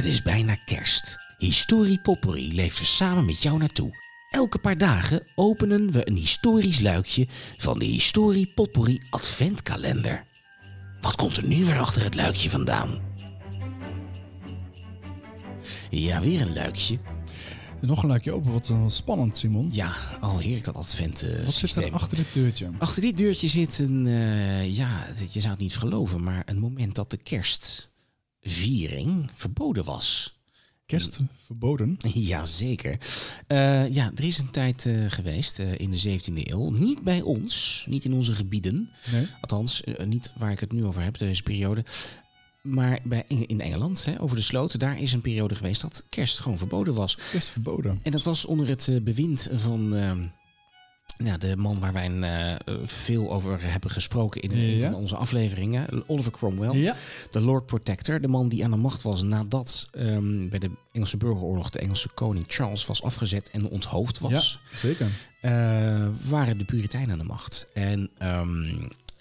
Het is bijna kerst. Historie Potpourri leeft er samen met jou naartoe. Elke paar dagen openen we een historisch luikje van de Historie Potpourri Adventkalender. Wat komt er nu weer achter het luikje vandaan? Ja, weer een luikje. Nog een luikje open, wat, wat spannend, Simon. Ja, al heerlijk dat advent eh, Wat zit er achter dit deurtje? Achter dit deurtje zit een, eh, ja, je zou het niet geloven, maar een moment dat de kerstviering verboden was. Kerst verboden. Jazeker. Eh ja, er is een tijd eh, geweest eh, in de 17e eeuw. Niet bij ons, niet in onze gebieden. Nee. Althans, niet waar ik het nu over heb, deze periode. Maar bij, in Engeland, hè, over de sloten, daar is een periode geweest dat kerst gewoon verboden was. Kerst verboden. En dat was onder het bewind van eh, ja, de man waar wij eh, veel over hebben gesproken in een Ja. van onze afleveringen, Oliver Cromwell. Ja. De Lord Protector, de man die aan de macht was nadat ehm, bij de Engelse burgeroorlog de Engelse koning Charles was afgezet en onthoofd was, Ja, zeker. eh, waren de Puritijnen aan de macht. En, ehm,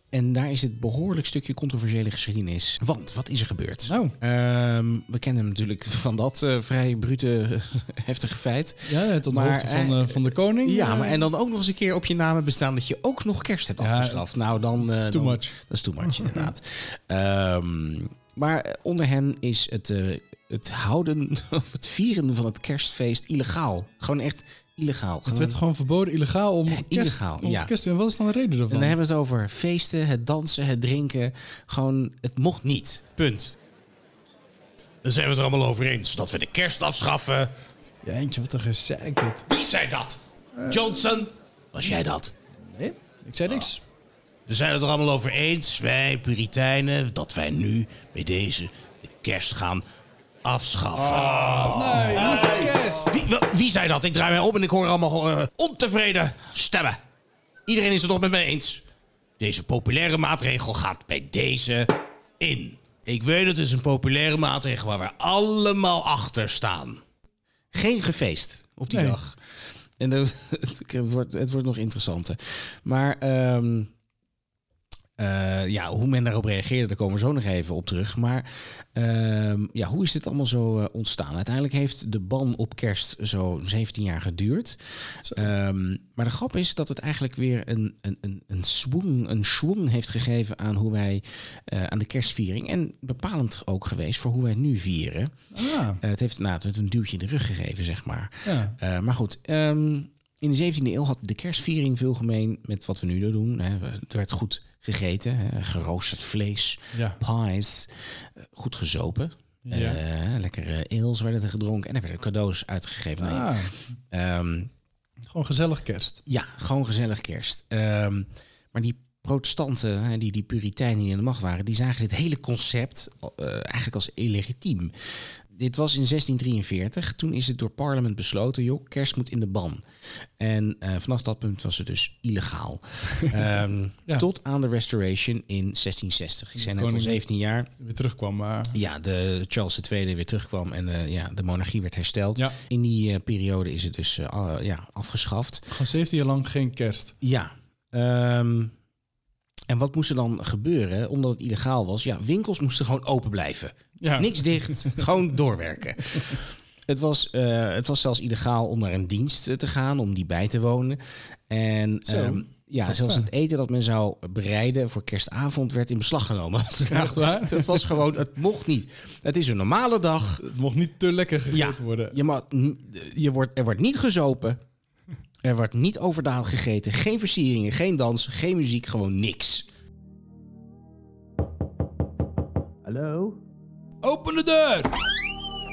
en daar is het behoorlijk stukje controversiële geschiedenis. Want wat is er gebeurd? Nou, Ehm, we kennen hem natuurlijk van dat eh, vrij brute, heftige feit. ja, het Maar, van, eh, eh, van de koning. Ja, maar en dan ook nog eens een keer op je namen bestaan dat je ook nog kerst hebt Ja, afgeschaft. nou, dan... eh, too dan- much. Dat is too much, inderdaad. Ehm, maar onder hen is het, het houden of het vieren van het kerstfeest illegaal. Gewoon echt illegaal. Het Gewoon- werd gewoon verboden, illegaal om kerst, illegaal, om ja. kerst En wat is dan de reden en daarvan? dan hebben we het over feesten, het dansen, het drinken. Gewoon, het mocht niet. Punt. Dan zijn we het er allemaal over eens dat we de kerst afschaffen. Ja, eentje, wat een gezeik dit. Wie zei dat? Johnson? Was jij dat? Nee, ik zei niks. We zijn het er allemaal over eens, wij Puritijnen, dat wij nu bij deze de kerst gaan afschaffen. Nee, niet Wie, wie zei dat? Ik draai mij om en ik hoor allemaal eh, ontevreden stemmen. Iedereen is het nog met mij eens. Deze populaire maatregel gaat bij deze in. Ik weet het is een populaire maatregel waar we allemaal achter staan. Geen gefeest op die Nee. dag. En de- het, wordt, het wordt nog interessanter. Maar ehm, eh, ja, hoe men daarop reageerde, daar komen we zo nog even op terug. Maar ehm, ja, hoe is dit allemaal zo eh, ontstaan? Uiteindelijk heeft de ban op kerst zo 17 jaar geduurd. Ehm, maar de grap is dat het eigenlijk weer een, een, een, een, een heeft gegeven aan hoe wij eh, aan de kerstviering. En bepalend ook geweest voor hoe wij nu vieren. Ah, het heeft nou, het een duwtje in de rug gegeven, zeg maar. ja. Maar goed, ehm, in de 17e eeuw had de kerstviering veel gemeen met wat we nu doen. Hè. Het werd goed gegeten, hè. geroosterd vlees, Ja. pies, eh, goed gezopen. Ja. Eh, lekkere ales werden er gedronken en er werden cadeaus uitgegeven. Ah, ehm, gewoon gezellig kerst. ja, gewoon gezellig kerst. Ehm, maar die protestanten, hè, die, die puriteinen die in de macht waren, die zagen dit hele concept eh, eigenlijk als illegitiem. Dit was in 1643. Toen is het door parlement besloten, joh, kerst moet in de ban. En eh, vanaf dat punt was het dus illegaal. Ehm, Ja. Tot aan de restoration in 1660. Ik zei net al koning- 17 jaar. Weer terugkwam, maar... Ja, de Charles II weer terugkwam en eh, ja, de monarchie werd hersteld. Ja. In die eh, periode is het dus eh, ja, afgeschaft. Gewoon 17 jaar lang geen kerst. Ja. ehm, en wat moest er dan gebeuren? Omdat het illegaal was. Ja, winkels moesten gewoon open blijven. Ja. Niks dicht, gewoon doorwerken. Het was, eh, het was zelfs illegaal om naar een dienst te gaan, om die bij te wonen. En ehm, ja, zelfs fijn. het eten dat men zou bereiden voor kerstavond werd in beslag genomen. Echt waar? Het was gewoon, het mocht niet. Het is een normale dag. Het mocht niet te lekker gegeten Ja, worden. Je mag, je wordt, er wordt niet gezopen. Er wordt niet overdaal gegeten. Geen versieringen, geen dans, geen muziek, gewoon niks. Hallo? Open de deur!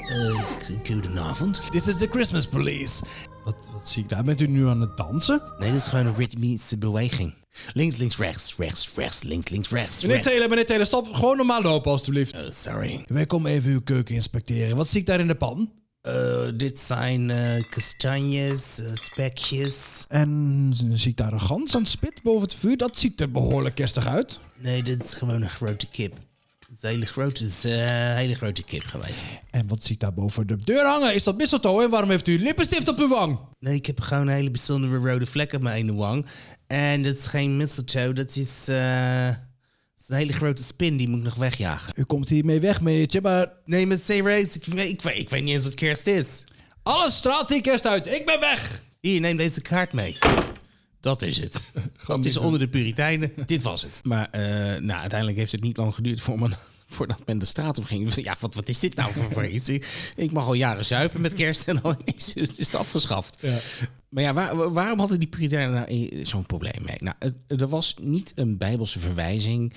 Uh, goedenavond. This is the Christmas police. Wat, wat zie ik daar? Bent u nu aan het dansen? Nee, dit is gewoon een ritmische beweging. Links, links, rechts, rechts, rechts, links, links, rechts, Meneer rechts. Taylor, meneer Taylor, stop. Gewoon normaal lopen, alstublieft. Oh, sorry. Wij komen even uw keuken inspecteren. Wat zie ik daar in de pan? Uh, dit zijn uh, kastanjes, uh, spekjes. En zie ik daar een gans aan het spit boven het vuur? Dat ziet er behoorlijk kerstig uit. Nee, dit is gewoon een grote kip. Het is een hele grote, is, hele grote kip geweest. En wat zie ik daar boven de deur hangen? Is dat mistletoe? En waarom heeft u lippenstift op uw wang? Nee, ik heb gewoon een hele bijzondere rode vlek op mijn ene wang. En dat is geen mistletoe, dat is... eh Het is een hele grote spin, die moet ik nog wegjagen. U komt hiermee weg, meneertje, maar Nee, met C-Race, ik, weet- ik, weet- ik weet niet eens wat kerst is. alle straat die kerst uit. Ik ben weg. Hier, neem deze kaart mee. Dat is het. Dat is onder de Puritijnen. Dit was het. Maar eh, nou, uiteindelijk heeft het niet lang geduurd voor men, voordat men de straat op ging. Ja, wat, wat is dit nou voor, iets? Ik, mag al jaren zuipen met kerst en dan is, is het afgeschaft. Maar ja, waar- waarom hadden die Puritijnen nou eh, zo'n probleem mee? Nou, het- er was niet een bijbelse verwijzing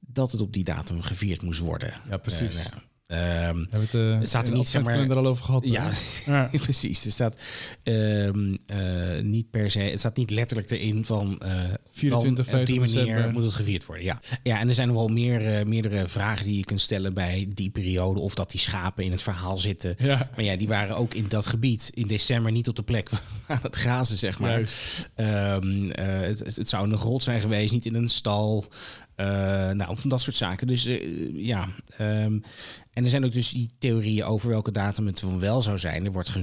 dat het op die datum gevierd moest worden. Ja, precies. Eh, nou, ehm, We hebben het, eh, Het staat er niet, zeg maar- adventkalender al over gehad. ja, Ja. precies. Er staat ehm, eh, niet per se, het staat niet letterlijk erin van eh 24, dan op die 25 manier december. moet het gevierd worden. Ja, ja en er zijn nog wel meer, eh, meerdere vragen die je kunt stellen bij die periode of dat die schapen in het verhaal zitten. Ja. Maar ja, die waren ook in dat gebied in december niet op de plek aan het grazen, zeg maar. Ehm, eh, het, het- het zou een grot zijn geweest, niet in een stal. Eh, nou, van dat soort zaken. Dus eh, ja. ehm, en er zijn ook dus die theorieën over welke datum het van wel zou zijn. Er, wordt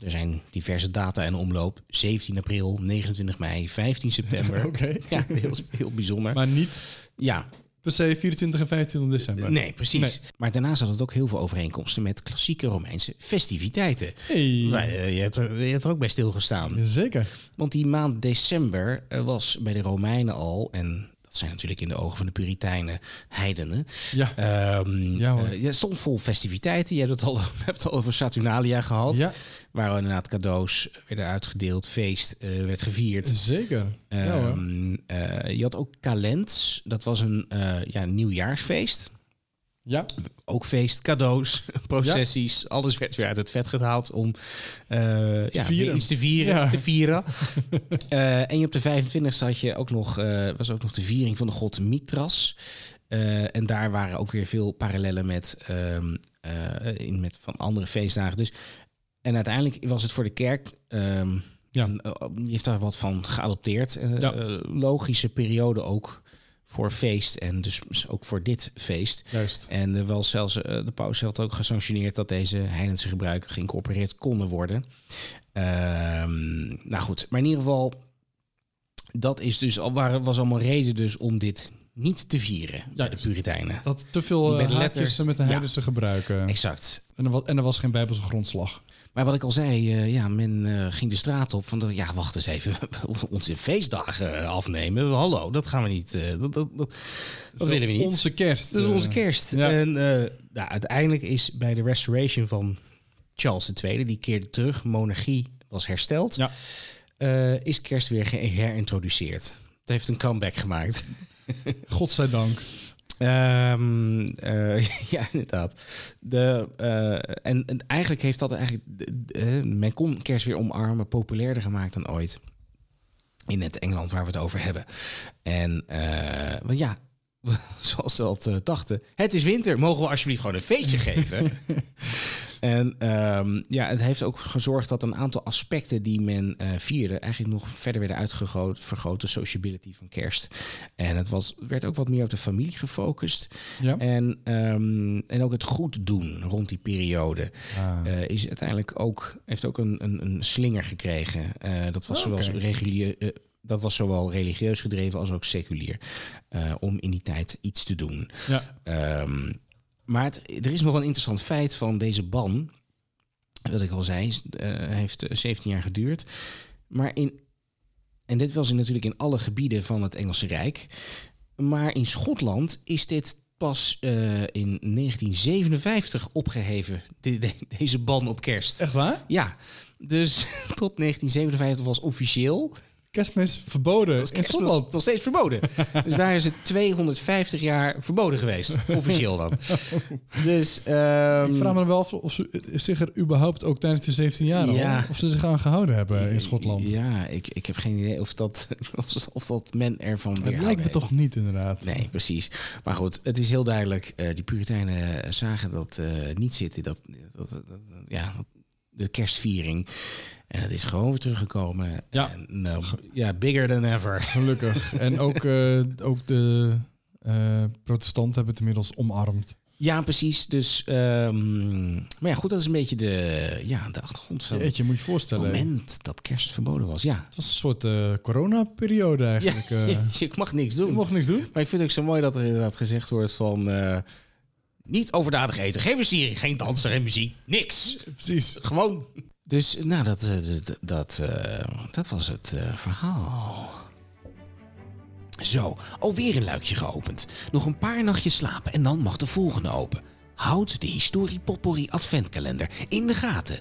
er zijn diverse data in omloop. 17 april, 29 mei, 15 september. Oké. Ja, heel, heel bijzonder. Maar niet ja, per se 24 en 25 december. nee, precies. Nee. Maar daarnaast had het ook heel veel overeenkomsten met klassieke Romeinse festiviteiten. Hey. Eh, je, hebt er, je hebt er ook bij stilgestaan. Zeker. Want die maand december was bij de Romeinen al, en zijn natuurlijk in de ogen van de Puritijnen heidenen. Ja. Ehm, Ja, hoor. eh, ja, stond vol festiviteiten. Je hebt het al, hebt het al over Saturnalia gehad. Ja, Waar inderdaad cadeaus werden uitgedeeld, feest eh, werd gevierd. zeker. ja, hoor. Ehm, eh, je had ook Talents. Dat was een ja, nieuwjaarsfeest. Ja. Ook feest, cadeaus, processies. Alles werd weer uit het vet gehaald om eh, ja, vieren. iets te vieren. Ja. Te vieren. Eh, en je op de 25e had je ook nog, eh, was ook nog de viering van de god Mithras. Eh, en daar waren ook weer veel parallellen met, ehm, eh, in, met van andere feestdagen. Dus, en uiteindelijk was het voor de kerk. ehm, Ja. die heeft daar wat van geadopteerd. Logische periode ook voor feest en dus ook voor dit feest. Juist. En er was zelfs eh, de paus had ook gesanctioneerd dat deze heidense gebruiken geïncorporeerd konden worden. Ehm, nou goed, maar in ieder geval, dat is dus al, waren- was allemaal reden dus om dit niet te vieren bij de. Puritijnen. Dat te veel Die bij uh, de letter- haakjes met de Ja. heidense gebruiken. Exact. En er, was, en er was geen bijbelse grondslag. Maar wat ik al zei, eh, ja, men eh, ging de straat op van, ja, wacht eens even, onze feestdagen eh, afnemen. Hallo, dat gaan we niet, eh, dat, dat, dat, dat willen we niet. Onze kerst. Dat is eh, onze kerst. ja. En eh, nou, uiteindelijk is bij de restoration van Charles II, die keerde terug, monarchie was hersteld, Ja. eh, is kerst weer herintroduceerd. Het heeft een comeback gemaakt. Godzijdank. Ehm, eh, ja, inderdaad. De, eh, en, en eigenlijk heeft dat eigenlijk... eh, men kon kerst weer omarmen, populairder gemaakt dan ooit. In het Engeland waar we het over hebben. En want ja, zoals ze dat eh, dachten. Het is winter, mogen we alsjeblieft gewoon een feestje geven? En ehm, ja, het heeft ook gezorgd dat een aantal aspecten die men eh, vierde... eigenlijk nog verder werden uitgegroot, vergroot. De sociability van kerst. En het was, werd ook wat meer op de familie gefocust. Ja. En, ehm, en ook het goed doen rond die periode Ah. eh, is uiteindelijk ook, heeft ook een, een, een slinger gekregen. Eh, dat, was Oh, oké. zowel dat was zowel religieus gedreven als ook seculier. om in die tijd iets te doen. ja. Ehm, maar het, er is nog een interessant feit van deze ban. Wat ik al zei, eh, heeft eh, 17 jaar geduurd. Maar in, en dit was in, natuurlijk in alle gebieden van het Engelse Rijk. Maar in Schotland is dit pas eh, in 1957 opgeheven, de- de- deze ban op kerst. Echt waar? Ja, dus tot 1957 was officieel Kerstmis verboden was in kerstmis Schotland. nog steeds verboden. dus daar is het 250 jaar verboden geweest, officieel dan. Dus, ehm, Ik vraag me dan wel of ze zich er überhaupt ook tijdens de 17 jaar Ja. of ze zich aan gehouden hebben in Schotland. Ja, ik, ik heb geen idee of dat, of, of dat men ervan Het lijkt me toch niet inderdaad. Nee, precies. Maar goed, het is heel duidelijk. eh die Puritijnen zagen dat eh, niet zitten. Dat, dat, dat- ja, de kerstviering. En het is gewoon weer teruggekomen. Ja. En, nou, ja, bigger than ever. Gelukkig. en ook, eh, ook de eh, protestanten hebben het inmiddels omarmd. Ja, precies. Dus, ehm, maar ja, goed, dat is een beetje de, ja, de achtergrond van Jeetje, moet je voorstellen. moment dat kerst verboden was. Ja, Het was een soort eh corona-periode eigenlijk. ik mag niks je doen. mocht niks doen. Maar ik vind het ook zo mooi dat er inderdaad gezegd wordt van... niet overdadig eten, geen versiering, geen dansen, geen muziek, niks. Precies. Gewoon. Dus nou, dat, eh, dat, dat, eh, dat was het eh, verhaal. Zo, alweer een luikje geopend. Nog een paar nachtjes slapen en dan mag de volgende open. Houd de Historie Potpourri Adventkalender in de gaten.